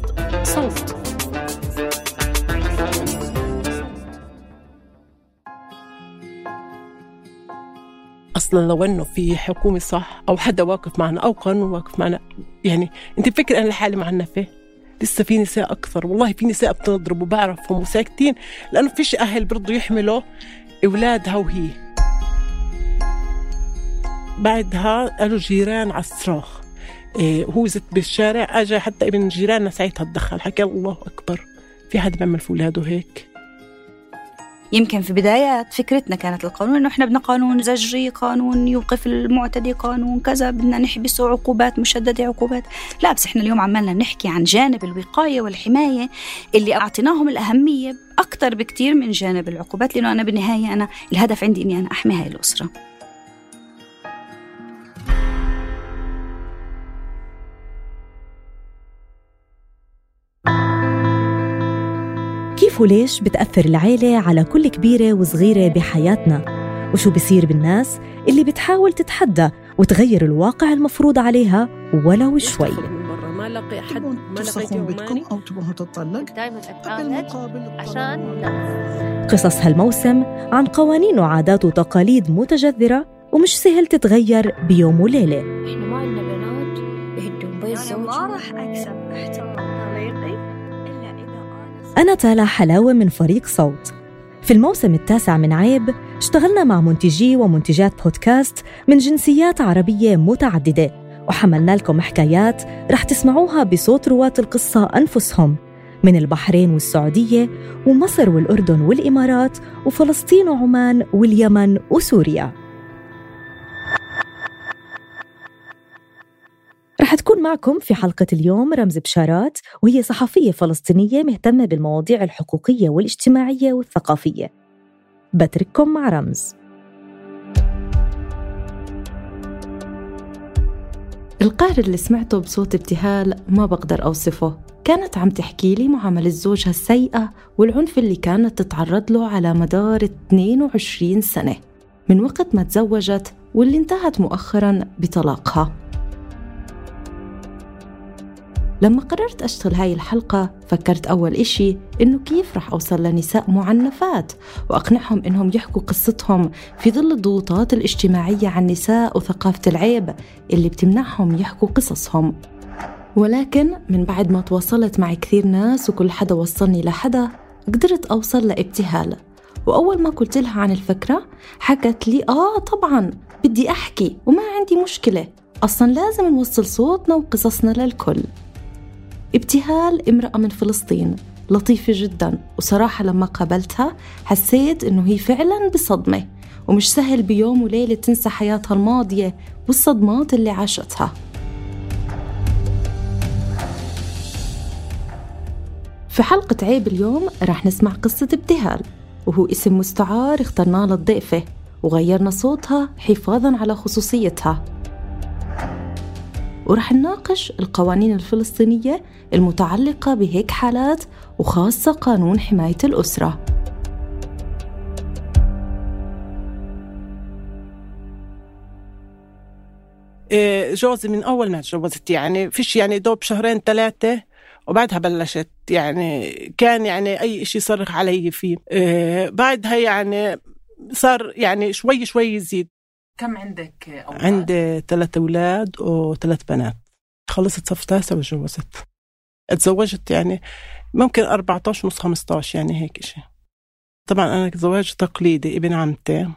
بودكاست صوت. أصلا لو إنه في حكومة صح أو حدا واقف معنا أو قانون واقف معنا يعني أنت بفكر أنا لحالي معنفه لسه في نساء أكثر والله في نساء بتضرب وبعرفهم وساكتين لأنه فيش أهل برضوا يحملوا أولادها وهي. بعدها قالوا جيران على الصراخ هو زت بالشارع اجى حتى ابن جيراننا ساعتها تدخل حكى الله أكبر. في حد بيعمل في اولاده هيك؟ يمكن في بدايات فكرتنا كانت القانون إنه إحنا بدنا قانون زجري قانون يوقف المعتدي قانون كذا بدنا نحبسه عقوبات مشددة عقوبات. لا بس إحنا اليوم عمالنا نحكي عن جانب الوقاية والحماية اللي أعطيناهم الأهمية أكثر بكثير من جانب العقوبات لأنه أنا بالنهاية أنا الهدف عندي إني أنا أحمي هاي الأسرة. كيف وليش بتأثر العيلة على كل كبيرة وصغيرة بحياتنا؟ وشو بصير بالناس اللي بتحاول تتحدى وتغير الواقع المفروض عليها ولو شوي؟ ما لقي حد ما ترسخون بدكم أو تبغون تطلق دائما عشان قصص هالموسم عن قوانين وعادات وتقاليد متجذرة ومش سهل تتغير بيوم وليلة. إحنا ما عندنا بنات يهدون بيت زوجهم ما راح أكسب. أنا تالا حلاوة من فريق صوت. في الموسم التاسع من عيب اشتغلنا مع منتجي ومنتجات بودكاست من جنسيات عربية متعددة وحملنا لكم حكايات رح تسمعوها بصوت رواة القصة أنفسهم من البحرين والسعودية ومصر والأردن والإمارات وفلسطين وعمان واليمن وسوريا. رح تكون معكم في حلقة اليوم رمز بشارات وهي صحفية فلسطينية مهتمة بالمواضيع الحقوقية والاجتماعية والثقافية. بترككم مع رمز. القهر اللي سمعته بصوت ابتهال ما بقدر أوصفه. كانت عم تحكي لي معاملة زوجها السيئة والعنف اللي كانت تتعرض له على مدار 22 سنة من وقت ما تزوجت واللي انتهت مؤخرا بطلاقها. لما قررت أشتغل هاي الحلقة فكرت أول إشي إنه كيف رح أوصل لنساء معنفات وأقنعهم إنهم يحكوا قصتهم في ظل الضغوطات الاجتماعية عن النساء وثقافة العيب اللي بتمنعهم يحكوا قصصهم. ولكن من بعد ما تواصلت مع كثير ناس وكل حدا وصلني لحدا قدرت أوصل لابتهال. وأول ما قلت لها عن الفكرة حكت لي آه طبعا بدي أحكي وما عندي مشكلة. أصلا لازم نوصل صوتنا وقصصنا للكل. ابتهال امرأة من فلسطين لطيفة جدا وصراحة لما قابلتها حسيت إنه هي فعلا بصدمة ومش سهل بيوم وليلة تنسى حياتها الماضية والصدمات اللي عاشتها. في حلقة عيب اليوم رح نسمع قصة ابتهال وهو اسم مستعار اخترناه للضيفة وغيرنا صوتها حفاظا على خصوصيتها. ورح نناقش القوانين الفلسطينية المتعلقة بهيك حالات وخاصة قانون حماية الأسرة. إيه، جوزي من أول ما تجوزت يعني فيش يعني دوب شهرين ثلاثة وبعدها بلشت يعني كان يعني أي إشي يصرخ علي فيه. إيه، بعدها يعني صار يعني شوي شوي يزيد. كم عندك أولاد؟ عندي ثلاث أولاد وثلاث بنات. خلصت صف تاسع وتجوزت. اتزوجت يعني ممكن 14 ونص 15 يعني هيك شيء طبعا أنا زواج تقليدي ابن عمتي.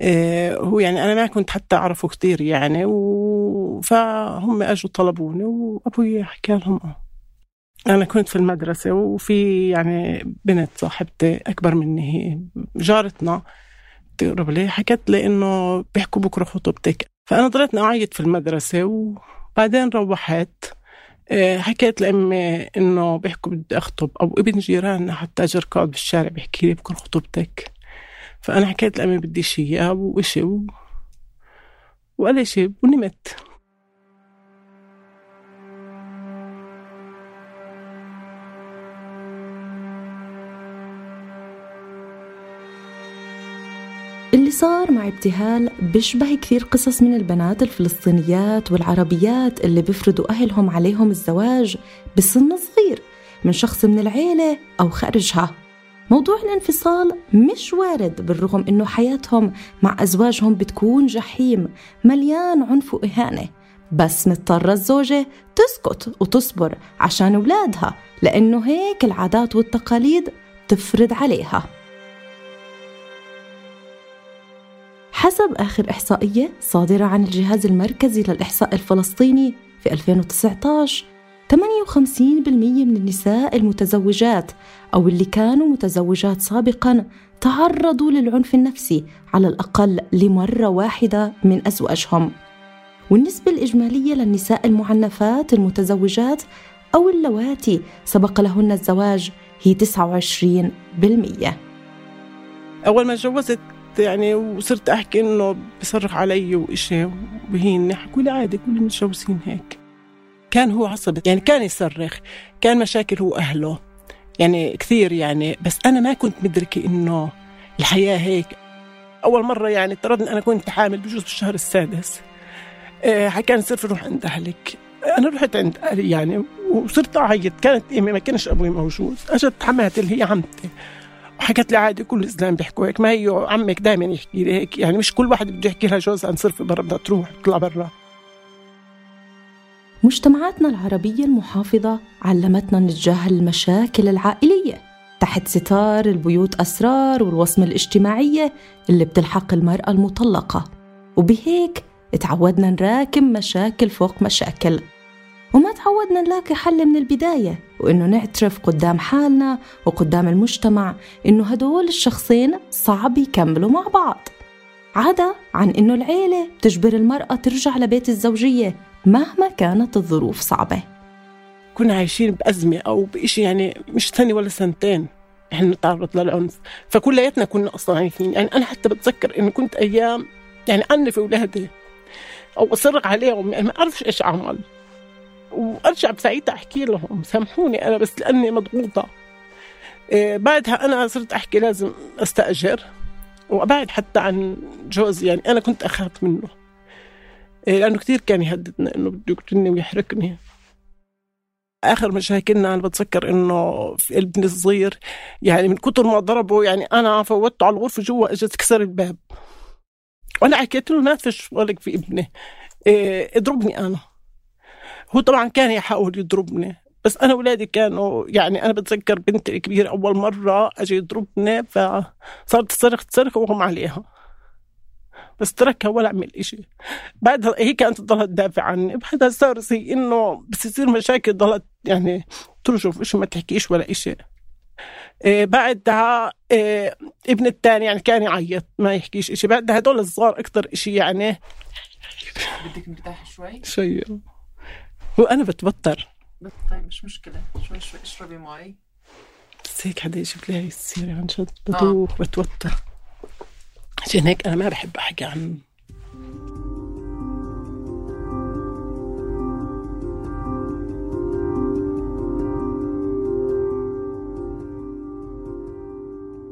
إيه هو يعني أنا ما كنت حتى أعرفه كثير يعني و... فهم أجوا طلبوني وأبوي حكى لهم. آه أنا كنت في المدرسة وفي يعني بنت صاحبتي أكبر مني هي جارتنا. تقرب لي حكت لي إنه بيحكوا بكرة خطوبتك فأنا ضليت أعيط في المدرسة وبعدين روحت. آه، حكيت لأمي إنه بيحكوا بدي أخطب أو ابن جيراننا حتى أجر قاعد بالشارع بيحكي لي بكرة خطوبتك فأنا حكيت لأمي بدي شيء وإشي و... وقال شيء ونمت. اللي صار مع ابتهال بيشبه كثير قصص من البنات الفلسطينيات والعربيات اللي بيفرضوا أهلهم عليهم الزواج بسن صغير من شخص من العيلة أو خارجها. موضوع الانفصال مش وارد بالرغم إنه حياتهم مع أزواجهم بتكون جحيم مليان عنف وإهانة. بس مضطرة الزوجة تسكت وتصبر عشان أولادها لأنه هيك العادات والتقاليد تفرض عليها. حسب آخر إحصائية صادرة عن الجهاز المركزي للإحصاء الفلسطيني في 2019 58% من النساء المتزوجات أو اللي كانوا متزوجات سابقا تعرضوا للعنف النفسي على الأقل لمرة واحدة من أزواجهم. والنسبة الإجمالية للنساء المعنفات المتزوجات أو اللواتي سبق لهن الزواج هي 29% أول ما تجوزت يعني وصرت أحكي إنه بصرخ علي وإشي وبهيني حكوا لي عادي كل متجوزين هيك. كان هو عصبي يعني كان يصرخ كان مشاكل هو أهله يعني كثير يعني بس أنا ما كنت مدركة إنه الحياة هيك. أول مرة يعني افترضنا أنا كنت حامل بجوز بالشهر السادس. إيه حكى صرت روح عند أهلك. أنا رحت عند أهلي يعني وصرت أعيط كانت امي ما كانش أبوي موجود. أجت حماتي اللي هي عمتي. حكت لي عادي كل الإسلام بيحكوا هيك. ما هي عمك دائما يحكي لي هيك يعني مش كل واحد بده يحكي لها جوزها نصرف برا بدها تروح تطلع برا. مجتمعاتنا العربية المحافظة علمتنا نتجاهل المشاكل العائلية تحت ستار البيوت أسرار والوصمة الاجتماعية اللي بتلحق المرأة المطلقة. وبهيك تعودنا نراكم مشاكل فوق مشاكل. وما تعودنا نلاقي حل من البداية. وإنه نعترف قدام حالنا وقدام المجتمع إنه هدول الشخصين صعب يكملوا مع بعض. عدا عن إنه العيلة بتجبر المرأة ترجع لبيت الزوجية مهما كانت الظروف صعبة. كنا عايشين بأزمة أو بإشي يعني مش سنة ولا سنتين إحنا نتعرض للعنف. فكلياتنا كنا أصلا عايشين يعني أنا حتى بتذكر إنه كنت أيام يعني عنف اولادي أو أصرخ عليهم. يعني ما أعرفش إيش أعمل. وأرجع بساعتها أحكي لهم سامحوني أنا بس لأني مضغوطة. إيه بعدها أنا صرت أحكي لازم أستأجر وابعد حتى عن جوزي يعني أنا كنت أخاف منه. إيه لأنه كثير كان يهددنا إنه بده يقتلني ويحرقني. آخر مشاكلنا أنا بتذكر إنه في ابني الصغير يعني من كثر ما ضربه يعني أنا فوتته على الغرفة جوا إجت كسر الباب. وأنا حكيت له ما فيش ولك في ابني. إيه اضربني أنا. هو طبعا كان يحاول يضربني بس أنا اولادي كانوا يعني أنا بتذكر بنتي الكبيرة أول مرة اجى يضربني فصارت تصرخ تصرخ واغمى عليها. بس تركها ولا عمل إشي. بعدها هي كانت تضلها تدافع عني. بعدها صار زي إنه بس يصير مشاكل ضلت يعني ترجف إشي ما تحكيش ولا إشي. إيه بعدها إيه ابن الثاني يعني كان يعيط ما يحكيش إشي. بعدها هدول الصغار أكثر إشي يعني. بدك مرتاح شوي؟ شوي. هو أنا بتوتر. طيب مش مشكلة. شوي شوي اشربي مي. بس هيك حدا يجيب لي هاي السيرة عن جد. بدوخ آه. بتوتر. عشان هيك أنا ما بحب أحكي عن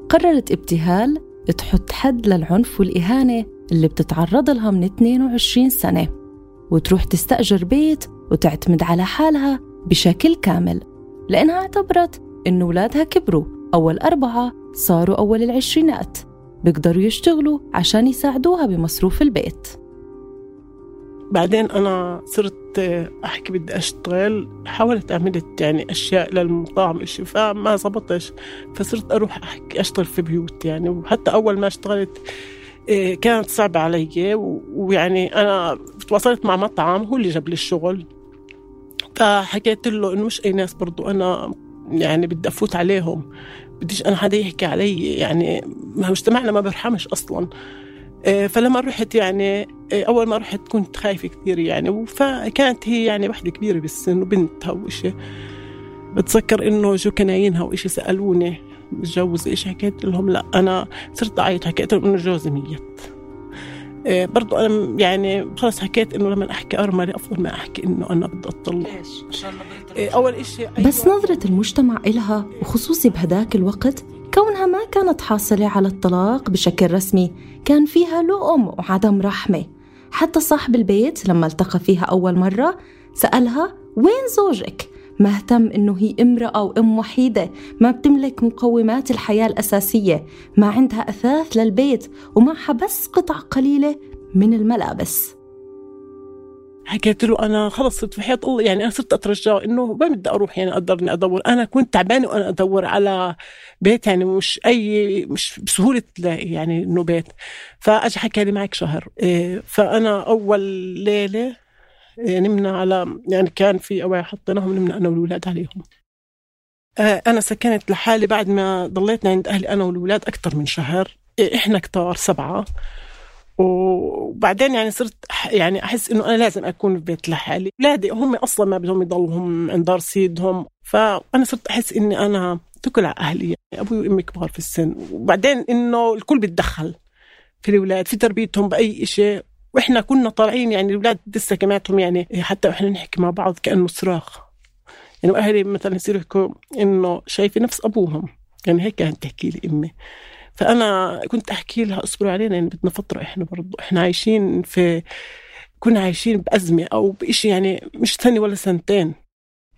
قررت ابتهال تحط حد للعنف والإهانة اللي بتتعرض لها من 22 سنة. وتروح تستأجر بيت وتعتمد على حالها بشكل كامل لأنها اعتبرت إن أولادها كبروا أول أربعة صاروا أول العشرينات بيقدروا يشتغلوا عشان يساعدوها بمصروف البيت. بعدين أنا صرت أحكي بدي أشتغل حاولت عملت يعني أشياء للمطاعم إشي فما زبطش فصرت أروح أحكي أشتغل في بيوت يعني وحتى أول ما اشتغلت كانت صعبة علي. ويعني أنا تواصلت مع مطعم هو اللي جاب لي الشغل. فحكيت له إنه مش أي ناس برضو أنا يعني بدي أفوت عليهم. بديش أنا حدا يحكي علي يعني مجتمعنا ما برحمش أصلا. إيه، فلما رحت يعني إيه، أول ما رحت كنت خايفة كثير يعني. فكانت هي يعني وحدة كبيرة بالسن وبنتها وإشي. بتذكر إنه جو كناينها وإشي سألوني. متجوز إيش حكيت لهم لا أنا صرت أعيط حكيت لهم إنه جوزي ميت إيه برضو أنا يعني خلص حكيت إنه لما أحكي أرملة أفضل ما أحكي إنه أنا بدي أطلق ليش؟ إيه أول إشي أيوة. بس نظرة المجتمع إلها وخصوصي بهداك الوقت كونها ما كانت حاصلة على الطلاق بشكل رسمي كان فيها لؤم وعدم رحمة حتى صاحب البيت لما التقى فيها أول مرة سألها وين زوجك؟ مهتم إنه هي امرأة وأم وحيدة. ما بتملك مقومات الحياة الأساسية. ما عندها أثاث للبيت ومعها بس قطع قليلة من الملابس. حكيت له أنا خلص صرت في حياه الله. يعني أنا صرت أترجاه إنه ما بدي أروح يعني أقدر أدور. أنا كنت تعبانة وأنا أدور على بيت. يعني مش أي مش بسهولة تلاقي يعني إنه بيت. فاجى حكى لي معك شهر. إيه، فأنا أول ليلة نمنا على يعني كان في أواعي حطيناهم نمنا أنا والولاد عليهم. آه، أنا سكنت لحالي بعد ما ضليتنا عند أهلي أنا والولاد أكثر من شهر. إيه، إحنا كتار سبعة. وبعدين يعني صرت يعني أحس إنه أنا لازم أكون في بيت لحالي، اولادي هم أصلا ما بدهم يضلوا هم عند دار سيدهم، فأنا صرت أحس إني أنا تكل على أهلي. يعني أبوي وأمي كبار في السن، وبعدين إنه الكل بيتدخل في الأولاد في تربيتهم بأي شيء وإحنا كنا طالعين يعني الأولاد لسه كماتهم يعني حتى إحنا نحكي مع بعض كأنه صراخ. يعني أهلي مثلا يصيروا يحكوا إنه شايفة نفس أبوهم. يعني هيك كانت تحكي لي أمي. فأنا كنت أحكي لها اصبروا علينا يعني بدنا فترة إحنا برضه إحنا عايشين في كنا عايشين بأزمة أو بإشي يعني مش سنة ولا سنتين.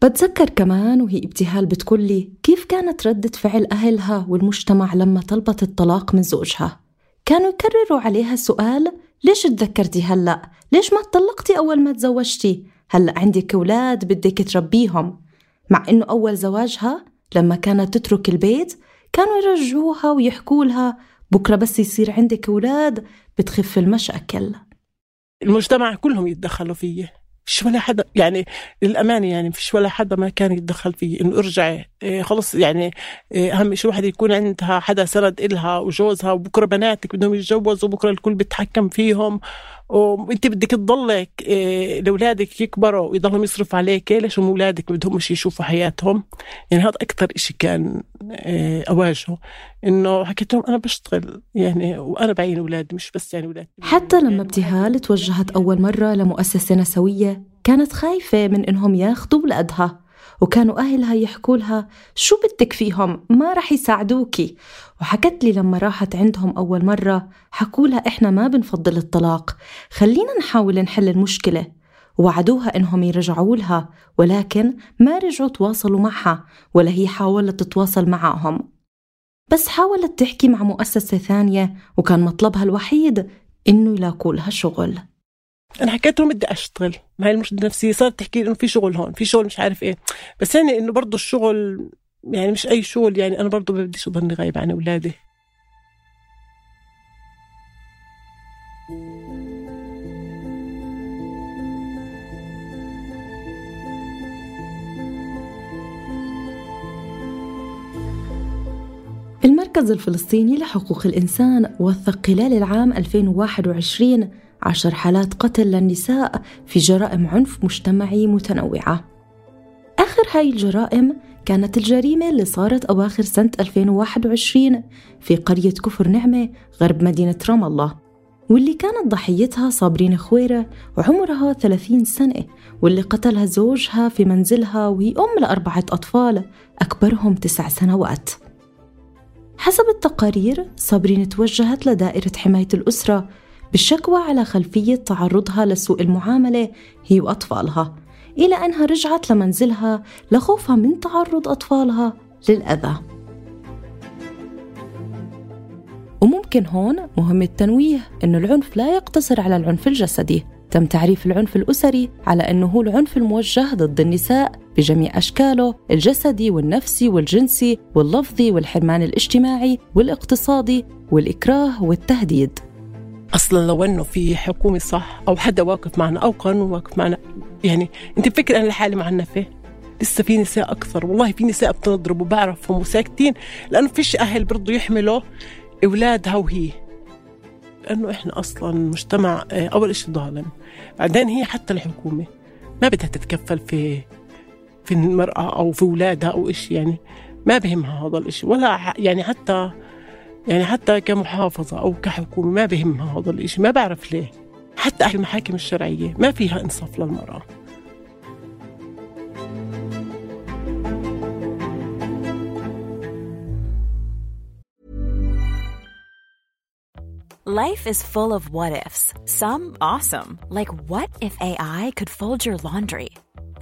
بتذكر كمان وهي ابتهال بتقول لي كيف كانت ردة فعل أهلها والمجتمع لما طلبت الطلاق من زوجها؟ كانوا يكرروا عليها السؤال ليش تذكرتي هلأ؟ ليش ما تطلقتي أول ما تزوجتي؟ هلأ عندك أولاد بدك تربيهم مع إنه أول زواجها لما كانت تترك البيت كانوا يرجعوها ويحكوا لها بكرة بس يصير عندك أولاد بتخف المشأكل المجتمع كلهم يتدخلوا فيه فيش ولا حدا يعني للأمانة يعني فيش ولا حدا ما كان يتدخل فيه إنه ارجعي إيه خلص يعني إيه أهم شيء واحد يكون عندها حدا سند إلها وجوزها وبكرة بناتك بدهم يتجوزوا وبكرة الكل بيتحكم فيهم. وانت بدك تضلك إيه لأولادك يكبروا ويضلهم يصرف عليك ليش هم أولادك بدهم مش يشوفوا حياتهم؟ يعني هذا أكثر شيء كان إيه أواجهه. إنه حكيت لهم أنا بشتغل يعني وأنا بعين أولادي مش بس يعني أولادي. حتى لما ابتهال توجهت أول مرة لمؤسسة نسوية كانت خايفة من إنهم ياخذوا اولادها وكانوا أهلها يحكوا لها شو بدك فيهم؟ ما رح يساعدوكي. وحكت لي لما راحت عندهم أول مرة حكوا لها إحنا ما بنفضل الطلاق خلينا نحاول نحل المشكلة. وعدوها إنهم يرجعوا لها ولكن ما رجعوا تواصلوا معها ولا هي حاولت تتواصل معهم. بس حاولت تحكي مع مؤسسة ثانية وكان مطلبها الوحيد إنه يلاقوا لها شغل. أنا حكيت لهم بدي أشتغل. ما هي المشكلة النفسية؟ صارت تحكي لي إنه في شغل هون في شغل مش عارف إيه. بس يعني إنه برضه الشغل يعني مش أي شغل يعني أنا برضه بديش اضلني غايب عن أولادي. المركز الفلسطيني لحقوق الإنسان وثق خلال العام 2021 عشر حالات قتل للنساء في جرائم عنف مجتمعي متنوعة. آخر هاي الجرائم كانت الجريمة اللي صارت أواخر سنة 2021 في قرية كفر نعمة غرب مدينة رام الله. واللي كانت ضحيتها صابرين خويرة وعمرها 30 سنة واللي قتلها زوجها في منزلها وهي أم لأربعة أطفال أكبرهم تسع سنوات. حسب التقارير صابرين توجهت لدائرة حماية الأسرة بالشكوى على خلفية تعرضها لسوء المعاملة هي وأطفالها. إلى أنها رجعت لمنزلها لخوفها من تعرض أطفالها للأذى. ولكن هون مهم التنويه أنه العنف لا يقتصر على العنف الجسدي. تم تعريف العنف الأسري على أنه هو العنف الموجه ضد النساء بجميع أشكاله الجسدي والنفسي والجنسي واللفظي والحرمان الاجتماعي والاقتصادي والإكراه والتهديد. أصلا لو أنه في حكومة صح أو حدا واقف معنا أو قانون واقف معنا يعني أنت بفكر أنا لحالي معنفه لسه في نساء أكثر والله في نساء بتضرب وبعرفهم وساكتين لأنه فيش أهل برضو يحملوا أولادها وهي. لأنه إحنا أصلا مجتمع آه، أول شيء ظالم. بعدين هي حتى الحكومة ما بدها تتكفل في في المرأة أو في أولادها أو شيء يعني ما بهمها هذا الشيء ولا يعني حتى يعني حتى كمحافظة أو كحكومة ما بهمها هذا الإشي ما بعرف ليه حتى أهل المحاكم الشرعية ما فيها إنصاف للمرأة Life is full of what ifs. Some awesome, like what if AI could fold your laundry?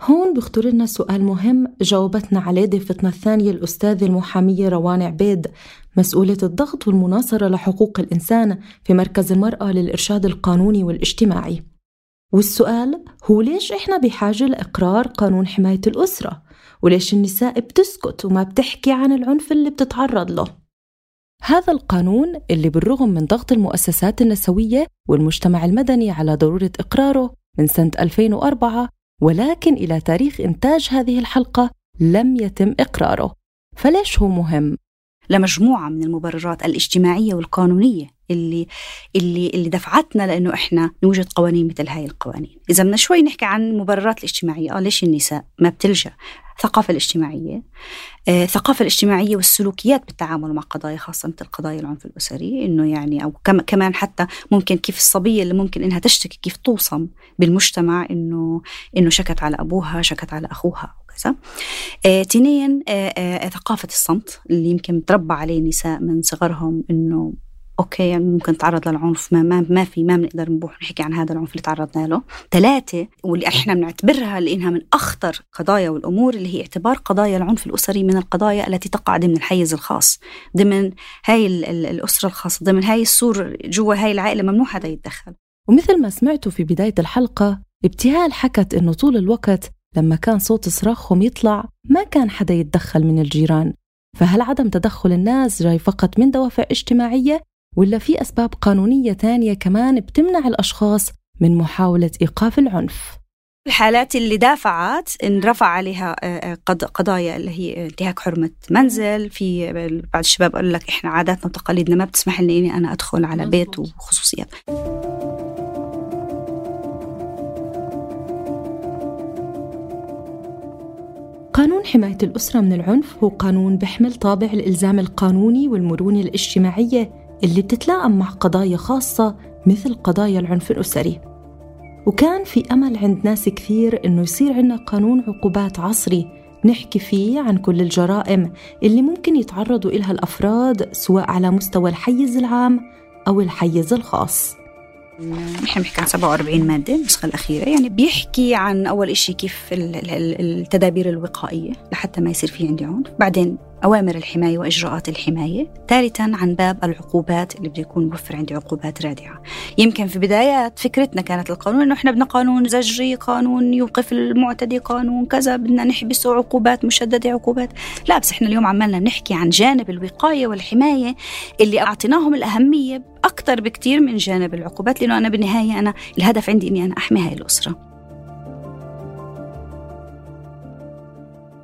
هون بيخطر لنا سؤال مهم جاوبتنا عليه ضيفتنا الثانية الأستاذة المحامية روان عبيد مسؤولة الضغط والمناصرة لحقوق الإنسان في مركز المرأة للإرشاد القانوني والاجتماعي والسؤال هو ليش إحنا بحاجة لإقرار قانون حماية الأسرة؟ وليش النساء بتسكت وما بتحكي عن العنف اللي بتتعرض له؟ هذا القانون اللي بالرغم من ضغط المؤسسات النسوية والمجتمع المدني على ضرورة إقراره من سنة 2004 ولكن إلى تاريخ إنتاج هذه الحلقة لم يتم إقراره فليش هو مهم؟ لمجموعة من المبررات الاجتماعية والقانونية اللي اللي اللي دفعتنا لأنه إحنا نوجد قوانين مثل هاي القوانين، إذا بدنا شوي نحكي عن المبررات الاجتماعية، آه ليش النساء ما بتلجأ؟ الثقافة الاجتماعية، آه، الثقافة الاجتماعية والسلوكيات بالتعامل مع قضايا خاصة مثل قضايا العنف الأسري إنه يعني أو كمان حتى ممكن كيف الصبية اللي ممكن إنها تشتكي كيف توصم بالمجتمع إنه إنه شكت على أبوها شكت على أخوها. وكذا آه، تنين آه، آه، ثقافة الصمت اللي يمكن تربى عليه النساء من صغرهم إنه أوكي يعني ممكن تعرض للعنف ما ما, ما في ما بنقدر نروح نحكي عن هذا العنف اللي تعرضنا له. ثلاثة واللي إحنا بنعتبرها لإنها من أخطر قضايا والأمور اللي هي اعتبار قضايا العنف الأسري من القضايا التي تقع ضمن الحيز الخاص ضمن هاي الأسرة الخاصة ضمن هاي السور جوا هاي العائلة ممنوع حدا يتدخل. ومثل ما سمعتوا في بداية الحلقة ابتهال حكت إنه طول الوقت لما كان صوت صراخهم يطلع ما كان حدا يتدخل من الجيران. فهل عدم تدخل الناس جاي فقط من دوافع اجتماعية؟ ولا في أسباب قانونية تانية كمان بتمنع الأشخاص من محاولة إيقاف العنف؟ الحالات اللي دافعت انرفع عليها قضايا اللي هي انتهاك حرمة منزل في بعض الشباب قال لك إحنا عاداتنا وتقاليدنا ما بتسمح لي إني أنا أدخل على بيت وخصوصيات قانون حماية الأسرة من العنف هو قانون بيحمل طابع الإلزام القانوني والمرونة الاجتماعية اللي بتتلائم مع قضايا خاصة مثل قضايا العنف الأسري. وكان في أمل عند ناس كثير إنه يصير عنا قانون عقوبات عصري نحكي فيه عن كل الجرائم اللي ممكن يتعرضوا إلها الأفراد سواء على مستوى الحيز العام أو الحيز الخاص. نحن بنحكي عن 47 مادة النسخة الأخيرة. يعني بيحكي عن أول إشي كيف التدابير الوقائية لحتى ما يصير في عندي عنف. بعدين أوامر الحماية وإجراءات الحماية. ثالثا عن باب العقوبات اللي بده يكون موفر عندي عقوبات رادعة. يمكن في بدايات فكرتنا كانت القانون إنه إحنا بدنا قانون زجري قانون يوقف المعتدي قانون كذا بدنا نحبسه عقوبات مشددة عقوبات. لا بس إحنا اليوم عمالنا نحكي عن جانب الوقاية والحماية اللي أعطيناهم الأهمية أكثر بكثير من جانب العقوبات لأنه أنا بالنهاية أنا الهدف عندي إني أنا أحمي هاي الأسرة.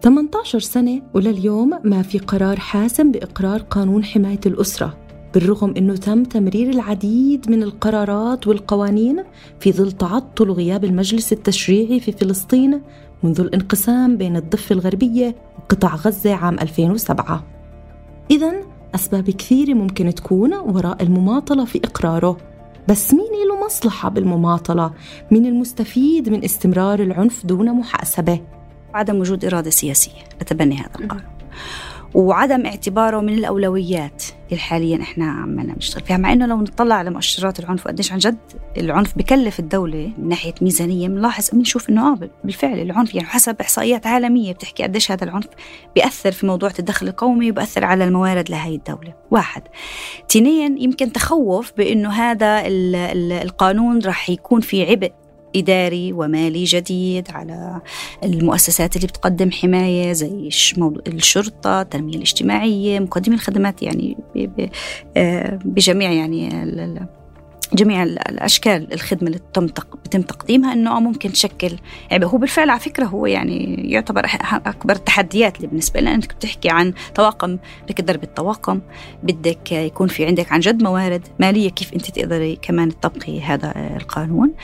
18 سنة ولليوم ما في قرار حاسم بإقرار قانون حماية الأسرة بالرغم أنه تم تمرير العديد من القرارات والقوانين في ظل تعطل وغياب المجلس التشريعي في فلسطين منذ الانقسام بين الضفة الغربية وقطاع غزة عام 2007 إذا أسباب كثيرة ممكن تكون وراء المماطلة في إقراره بس مين له مصلحة بالمماطلة؟ مين المستفيد من استمرار العنف دون محاسبة؟ عدم وجود إرادة سياسية. لتبني هذا القانون وعدم اعتباره من الأولويات اللي حاليا إحنا عمالنا نشتغل فيها مع إنه لو نطلع على مؤشرات العنف وقديش عن جد العنف بكلف الدولة من ناحية ميزانية بنلاحظ بنشوف إنه آه بالفعل العنف يعني حسب إحصائيات عالمية بتحكي قديش هذا العنف بيأثر في موضوع الدخل القومي وبيأثر على الموارد لهي الدولة. واحد. اثنين يمكن تخوف بإنه هذا القانون رح يكون في عبء إداري ومالي جديد على المؤسسات اللي بتقدم حماية زي الشرطة التنمية الاجتماعية مقدمي الخدمات يعني آه، بجميع يعني جميع الأشكال الخدمة اللي تم بتم تقديمها إنه ممكن تشكل يعني هو بالفعل على فكرة هو يعني يعتبر أكبر التحديات اللي بالنسبة لنا. إنك بتحكي عن طواقم بدك تدرب الطواقم بدك يكون في عندك عن جد موارد مالية كيف أنت تقدري كمان تطبقي هذا القانون.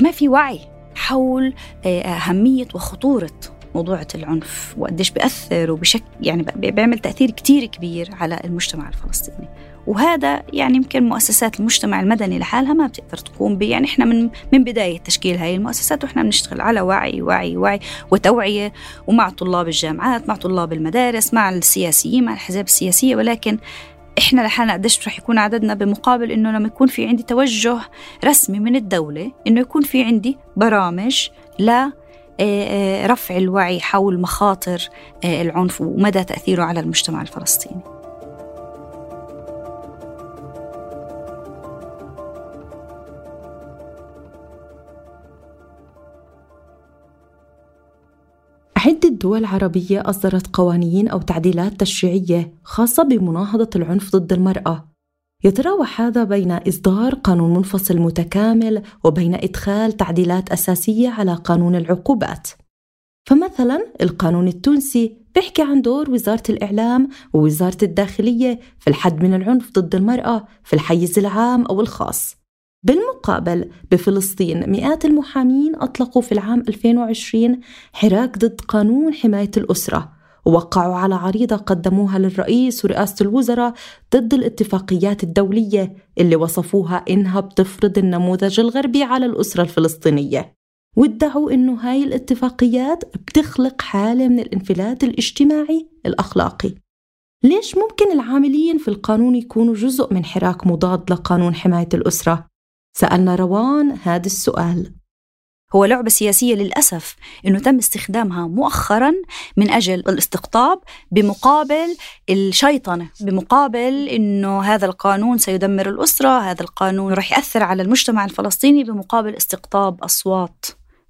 ما في وعي حول أهمية وخطورة موضوع العنف وقديش بيأثر وبشكل يعني بيعمل تأثير كتير كبير على المجتمع الفلسطيني. وهذا يعني يمكن مؤسسات المجتمع المدني لحالها ما بتقدر تقوم به يعني إحنا من من بداية تشكيل هاي المؤسسات وإحنا بنشتغل على وعي وعي وعي وتوعية ومع طلاب الجامعات مع طلاب المدارس مع السياسيين مع الحزب السياسية. ولكن إحنا لحالنا قديش رح يكون عددنا بمقابل إنه لما يكون في عندي توجه رسمي من الدولة إنه يكون في عندي برامج ل رفع الوعي حول مخاطر العنف ومدى تأثيره على المجتمع الفلسطيني. عدة دول عربية أصدرت قوانين أو تعديلات تشريعية خاصة بمناهضة العنف ضد المرأة. يتراوح هذا بين إصدار قانون منفصل متكامل وبين إدخال تعديلات أساسية على قانون العقوبات. فمثلا القانون التونسي بيحكي عن دور وزارة الإعلام ووزارة الداخلية في الحد من العنف ضد المرأة في الحيز العام أو الخاص. بالمقابل بفلسطين مئات المحامين أطلقوا في العام 2020 حراك ضد قانون حماية الأسرة ووقعوا على عريضة قدموها للرئيس ورئاسة الوزراء ضد الاتفاقيات الدولية اللي وصفوها إنها بتفرض النموذج الغربي على الأسرة الفلسطينية وادعوا إنه هاي الاتفاقيات بتخلق حالة من الانفلات الاجتماعي الأخلاقي ليش ممكن العاملين في القانون يكونوا جزء من حراك مضاد لقانون حماية الأسرة؟ سألنا روان هذا السؤال. هو لعبة سياسية للأسف أنه تم استخدامها مؤخرا من أجل الاستقطاب بمقابل الشيطنة بمقابل أنه هذا القانون سيدمر الأسرة هذا القانون رح يأثر على المجتمع الفلسطيني بمقابل استقطاب أصوات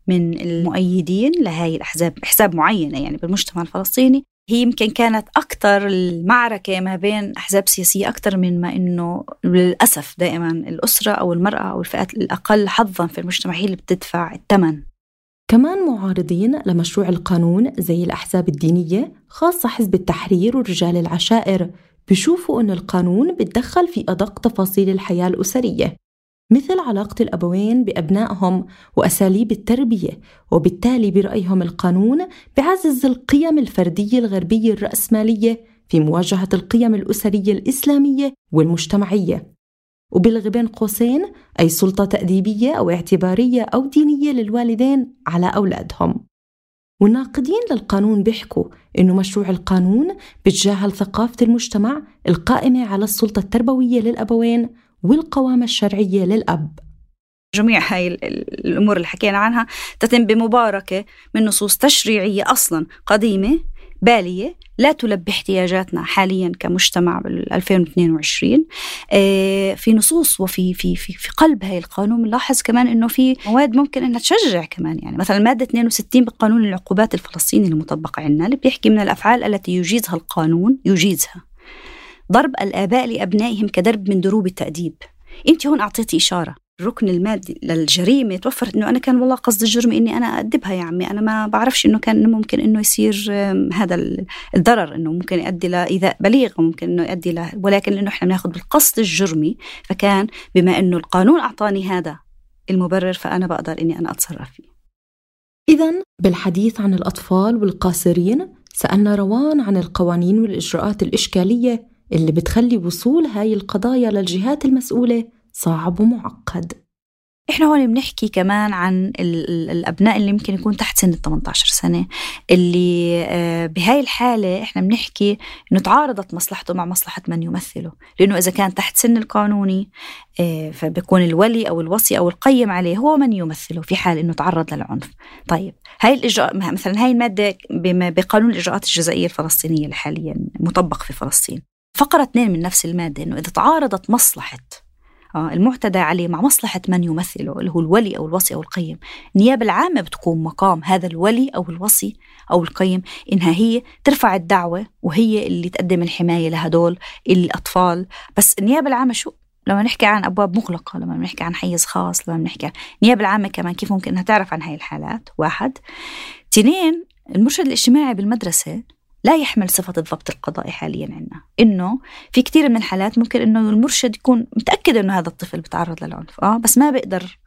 من المؤيدين لهذه الأحزاب أحزاب معينة يعني بالمجتمع الفلسطيني. هي يمكن كانت أكثر المعركة ما بين أحزاب سياسية أكثر من ما إنه للأسف دائما الأسرة أو المرأة أو الفئات الأقل حظا في المجتمع هي اللي بتدفع الثمن. كمان معارضين لمشروع القانون زي الأحزاب الدينية خاصة حزب التحرير ورجال العشائر بيشوفوا أن القانون بيتدخل في أدق تفاصيل الحياة الأسرية. مثل علاقة الأبوين بأبنائهم وأساليب التربية وبالتالي برأيهم القانون بعزز القيم الفردية الغربية الرأسمالية في مواجهة القيم الأسرية الإسلامية والمجتمعية. وبلغ بين قوسين أي سلطة تأديبية أو اعتبارية أو دينية للوالدين على أولادهم. والناقدين للقانون بيحكوا إنه مشروع القانون بتجاهل ثقافة المجتمع القائمة على السلطة التربوية للأبوين والقوامة الشرعية للأب. جميع هاي الأمور اللي حكينا عنها تتم بمباركة من نصوص تشريعية أصلا قديمة بالية لا تلبي احتياجاتنا حاليا كمجتمع بال 2022 آه، في نصوص وفي في في في قلب هاي القانون بنلاحظ كمان إنه في مواد ممكن إنها تشجع كمان. يعني مثلا الماده 62 بقانون العقوبات الفلسطيني المطبق عندنا اللي بيحكي من الأفعال التي يجيزها القانون يجيزها. ضرب الآباء لأبنائهم كدرب من دروب التأديب. أنت هون أعطيتي إشارة. الركن المادي للجريمة توفرت إنه أنا كان والله قصد الجرم إني أنا ادبها يا عمي. أنا ما بعرفش إنه كان ممكن إنه يصير هذا الضرر إنه ممكن يؤدي لإيذاء بليغ ممكن إنه يؤدي له ولكن لأنه إحنا بناخذ بالقصد الجرمي. فكان بما إنه القانون أعطاني هذا المبرر فأنا بقدر إني أنا أتصرف فيه. اذا بالحديث عن الأطفال والقاصرين سألنا روان عن القوانين والإجراءات الإشكالية اللي بتخلي وصول هاي القضايا للجهات المسؤولة صعب ومعقد. إحنا هون بنحكي كمان عن الأبناء اللي يمكن يكون تحت سن ال 18 سنة اللي آه، بهاي الحالة إحنا بنحكي إنه تعارضت مصلحته مع مصلحة من يمثله لأنه إذا كان تحت سن القانوني آه، فبيكون الولي أو الوصي أو القيم عليه هو من يمثله في حال إنه تعرض للعنف. طيب هاي الإجراء مثلا هاي المادة بقانون الإجراءات الجزائية الفلسطينية اللي حاليا مطبق في فلسطين. فقرة اثنين من نفس المادة إنه إذا تعارضت مصلحة آه، المعتدى عليه مع مصلحة من يمثله اللي هو الولي أو الوصي أو القيم النيابة العامة بتقوم مقام هذا الولي أو الوصي أو القيم إنها هي ترفع الدعوة وهي اللي تقدم الحماية لهدول الأطفال. بس النيابة العامة شو؟ لما نحكي عن أبواب مغلقة لما نحكي عن حيز خاص لما نحكي عن النيابة العامة كمان كيف ممكن إنها تعرف عن هاي الحالات؟ واحد. اثنين المرشد الاجتماعي بالمدرسة لا يحمل صفة الضبط القضائي حاليا عندنا. إنه في كثير من الحالات ممكن إنه المرشد يكون متأكد إنه هذا الطفل بتعرض للعنف. آه بس ما بيقدر.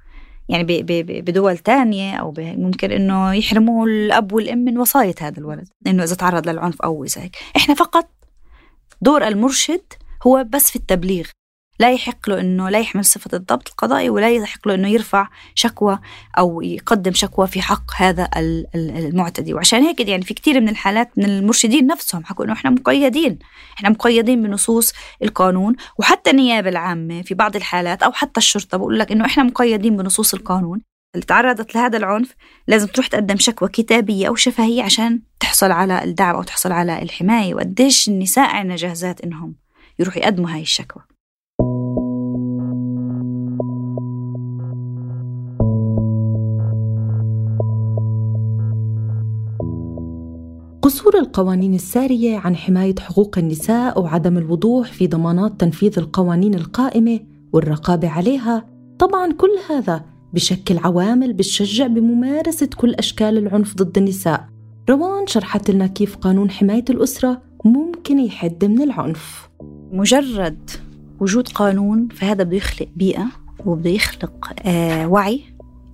يعني بدول تانية أو ممكن إنه يحرموه الأب والأم من وصاية هذا الولد. إنه إذا تعرض للعنف أو إذا هيك. إحنا فقط دور المرشد هو بس في التبليغ. لا يحق له إنه لا يحمل صفة الضبط القضائي ولا يحق له إنه يرفع شكوى أو يقدم شكوى في حق هذا المعتدي. وعشان هيك يعني في كثير من الحالات من المرشدين نفسهم حكوا إنه إحنا مقيدين. إحنا مقيدين بنصوص القانون. وحتى النيابة العامة في بعض الحالات أو حتى الشرطة بقول لك إنه إحنا مقيدين بنصوص القانون. اللي تعرضت لهذا العنف لازم تروح تقدم شكوى كتابية أو شفهية عشان تحصل على الدعم أو تحصل على الحماية. وقديش النساء عنا جاهزات إنهم يروحوا يقدموا هاي الشكوى. قصور القوانين السارية عن حماية حقوق النساء وعدم الوضوح في ضمانات تنفيذ القوانين القائمة والرقابة عليها. طبعا كل هذا بشكل عوامل بتشجع بممارسة كل أشكال العنف ضد النساء. روان شرحت لنا كيف قانون حماية الأسرة ممكن يحد من العنف. مجرد وجود قانون فهذا بده يخلق بيئة وبده يخلق آه وعي.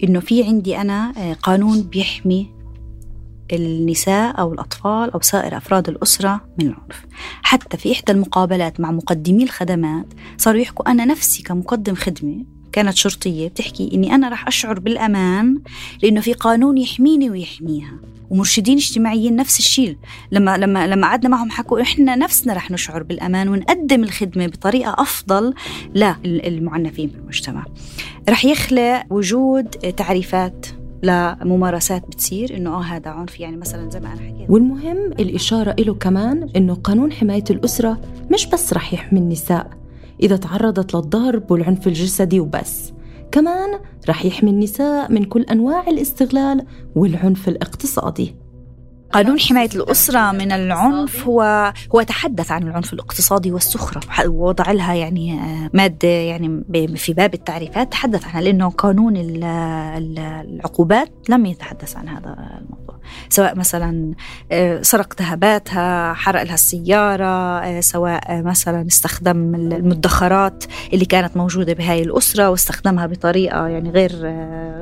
إنه في عندي أنا آه قانون بيحمي النساء أو الأطفال أو سائر أفراد الأسرة من العنف حتى في إحدى المقابلات مع مقدمي الخدمات صاروا يحكوا أنا نفسي كمقدم خدمة كانت شرطية بتحكي إني أنا رح أشعر بالأمان لأنه في قانون يحميني ويحميها. ومرشدين اجتماعيين نفس الشيء. لما لما لما قعدنا معهم حكوا إحنا نفسنا رح نشعر بالأمان ونقدم الخدمة بطريقة أفضل للمعنفين في المجتمع رح يخلق وجود تعريفات لممارسات بتصير إنه آه هذا عنف. يعني مثلا زي ما أنا حكيت. والمهم الإشارة له كمان إنه قانون حماية الأسرة مش بس رح يحمي النساء. إذا تعرضت للضرب والعنف الجسدي وبس كمان رح يحمي النساء من كل أنواع الاستغلال والعنف الاقتصادي. قانون حماية الأسرة من العنف هو هو تحدث عن العنف الاقتصادي والسخرة. ووضع لها يعني آه، مادة يعني في باب التعريفات تحدث عنها لأنه قانون العقوبات لم يتحدث عن هذا الموضوع. سواء مثلا آه، سرق ذهباتها حرق لها السيارة آه، سواء مثلا استخدم المدخرات اللي كانت موجودة بهاي الأسرة واستخدمها بطريقة يعني غير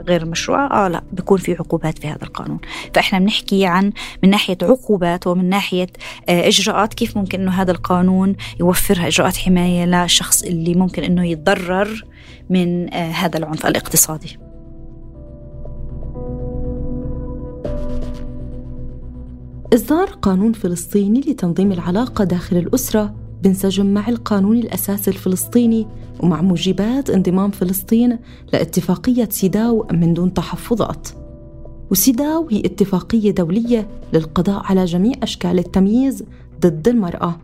غير مشروعة آه لا بيكون في عقوبات في هذا القانون. فإحنا بنحكي عن من ناحية عقوبات ومن ناحية آه، إجراءات كيف ممكن أنه هذا القانون يوفرها إجراءات حماية للشخص اللي ممكن أنه يتضرر من آه، هذا العنف الاقتصادي. إصدار قانون فلسطيني لتنظيم العلاقة داخل الأسرة بنسجم مع القانون الأساسي الفلسطيني ومع موجبات انضمام فلسطين لاتفاقية سيداو من دون تحفظات. وسيداو هي اتفاقية دولية للقضاء على جميع أشكال التمييز ضد المرأة.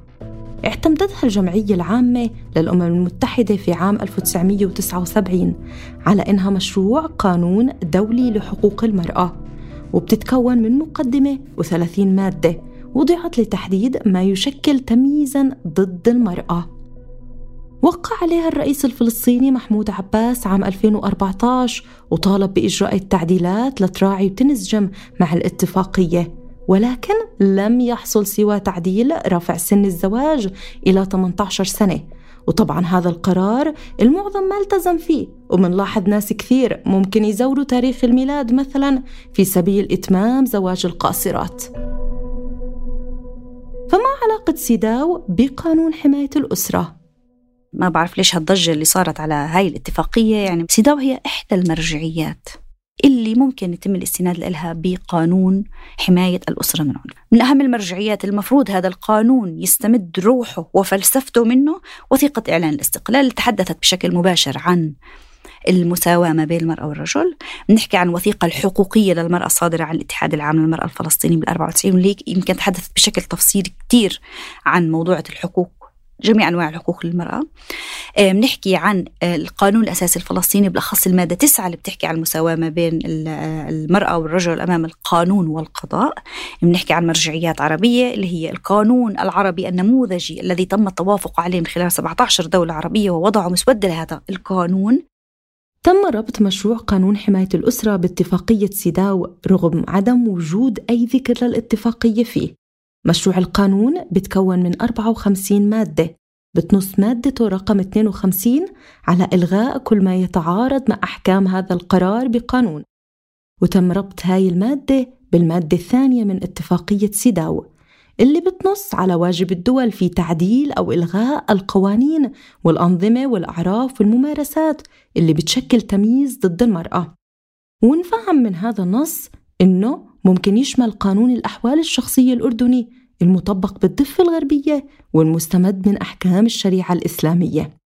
اعتمدتها الجمعية العامة للأمم المتحدة في عام 1979 على إنها مشروع قانون دولي لحقوق المرأة. وبتتكون من مقدمة و30 مادة وضعت لتحديد ما يشكل تمييزا ضد المرأة. وقع عليها الرئيس الفلسطيني محمود عباس عام 2014 وطالب بإجراء التعديلات لتراعي وتنسجم مع الاتفاقية ولكن لم يحصل سوى تعديل رفع سن الزواج إلى 18 سنة. وطبعا هذا القرار المعظم ما التزم فيه ومنلاحظ ناس كثير ممكن يزوروا تاريخ الميلاد مثلا في سبيل إتمام زواج القاصرات فما علاقة سيداو بقانون حماية الأسرة؟ ما بعرف ليش هالضجة اللي صارت على هاي الاتفاقية يعني سيداو هي إحدى المرجعيات اللي ممكن يتم الاستناد لها بقانون حماية الأسرة من العنف من أهم المرجعيات المفروض هذا القانون يستمد روحه وفلسفته منه وثيقة إعلان الاستقلال اللي تحدثت بشكل مباشر عن المساواة ما بين المرأة والرجل. بنحكي عن وثيقة الحقوقية للمرأة الصادرة عن الاتحاد العام للمرأة الفلسطيني بال 94 واللي يمكن تحدثت بشكل تفصيلي كثير عن موضوعة الحقوق جميع أنواع الحقوق للمرأة. بنحكي عن القانون الأساسي الفلسطيني بالأخص المادة 9 اللي بتحكي عن المساواة ما بين المرأة والرجل أمام القانون والقضاء. بنحكي عن مرجعيات عربية اللي هي القانون العربي النموذجي الذي تم التوافق عليه من خلال 17 دولة عربية ووضعوا مسوده لهذا القانون. تم ربط مشروع قانون حماية الأسرة باتفاقية سيداو رغم عدم وجود أي ذكر للاتفاقية فيه. مشروع القانون بتكون من 54 مادة. بتنص مادته رقم 52 على إلغاء كل ما يتعارض مع أحكام هذا القرار بقانون. وتم ربط هاي المادة بالمادة الثانية من اتفاقية سيداو اللي بتنص على واجب الدول في تعديل أو إلغاء القوانين والأنظمة والأعراف والممارسات اللي بتشكل تمييز ضد المرأة. ونفهم من هذا النص إنه ممكن يشمل قانون الأحوال الشخصية الأردني المطبق بالضفة الغربية والمستمد من أحكام الشريعة الإسلامية.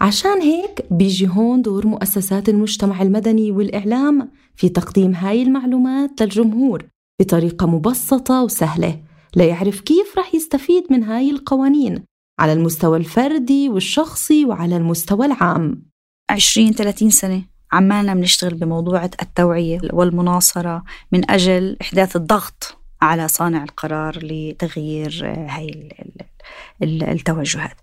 عشان هيك بيجي هون دور مؤسسات المجتمع المدني والإعلام في تقديم هاي المعلومات للجمهور بطريقة مبسطة وسهلة ليعرف كيف رح يستفيد من هاي القوانين على المستوى الفردي والشخصي وعلى المستوى العام. 20-30 سنة. عمالنا بنشتغل بموضوع التوعية والمناصرة من أجل إحداث الضغط على صانع القرار لتغيير هاي التوجهات.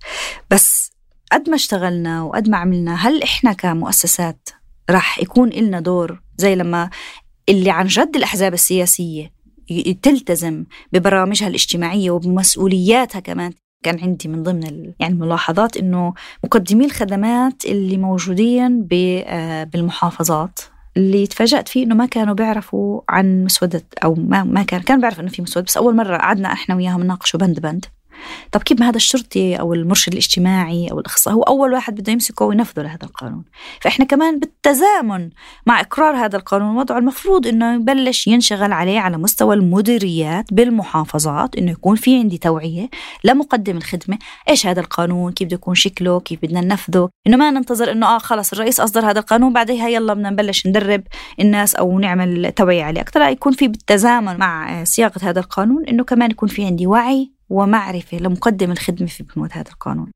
بس قد ما اشتغلنا وقد ما عملنا هل إحنا كمؤسسات راح يكون إلنا دور زي لما اللي عن جد الأحزاب السياسية تلتزم ببرامجها الاجتماعية وبمسؤولياتها كمان؟ كان عندي من ضمن يعني الملاحظات إنه مقدمي الخدمات اللي موجودين آه، بالمحافظات اللي تفاجأت فيه إنه ما كانوا بيعرفوا عن مسودة أو ما ما كان كان بيعرف إنه في مسودة بس أول مرة قعدنا إحنا وياهم نناقشوا بند بند. طب كيف ما هذا الشرطي أو المرشد الاجتماعي أو الاخصائي هو أول واحد بده يمسكه وينفذه لهذا القانون. فإحنا كمان بالتزامن مع إقرار هذا القانون وضعه المفروض إنه يبلش ينشغل عليه على مستوى المديريات بالمحافظات إنه يكون في عندي توعية لمقدم الخدمة. إيش هذا القانون؟ كيف بده يكون شكله؟ كيف بدنا ننفذه؟ إنه ما ننتظر إنه آه خلص الرئيس أصدر هذا القانون بعدها يلا بدنا نبلش ندرب الناس أو نعمل توعية عليه. أكثر يكون في بالتزامن مع صياغه هذا القانون إنه كمان يكون في عندي وعي ومعرفة لمقدم الخدمة في بنود هذا القانون.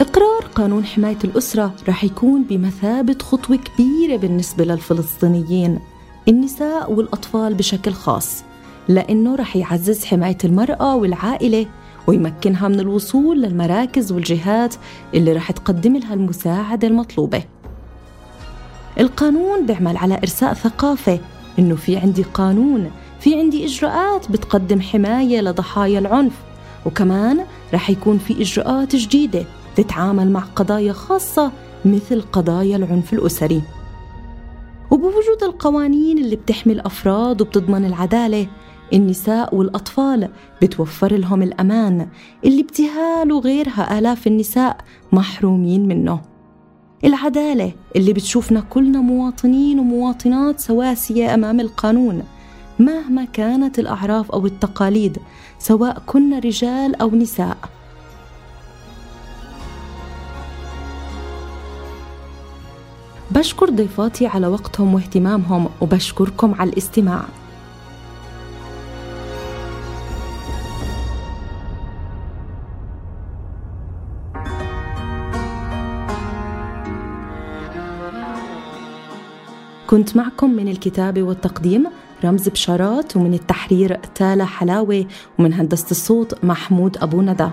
إقرار قانون حماية الأسرة رح يكون بمثابة خطوة كبيرة بالنسبة للفلسطينيين النساء والأطفال بشكل خاص لأنه رح يعزز حماية المرأة والعائلة ويمكنها من الوصول للمراكز والجهات اللي رح تقدم لها المساعدة المطلوبة. القانون بيعمل على إرساء ثقافة إنه في عندي قانون في عندي إجراءات بتقدم حماية لضحايا العنف وكمان رح يكون في إجراءات جديدة تتعامل مع قضايا خاصة مثل قضايا العنف الأسري. وبوجود القوانين اللي بتحمي الأفراد وبتضمن العدالة النساء والأطفال بتوفر لهم الأمان. اللي ابتهال وغيرها آلاف النساء محرومين منه. العدالة اللي بتشوفنا كلنا مواطنين ومواطنات سواسية أمام القانون. مهما كانت الأعراف أو التقاليد سواء كنا رجال أو نساء. بشكر ضيفاتي على وقتهم واهتمامهم وبشكركم على الاستماع. كنت معكم من الكتابة والتقديم رمز بشارات ومن التحرير تالا حلاوة ومن هندسة الصوت محمود أبو ندى.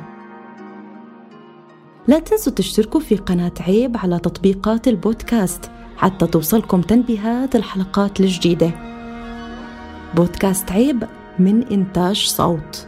لا تنسوا تشتركوا في قناة عيب على تطبيقات البودكاست حتى توصلكم تنبيهات الحلقات الجديدة. بودكاست عيب من إنتاج صوت.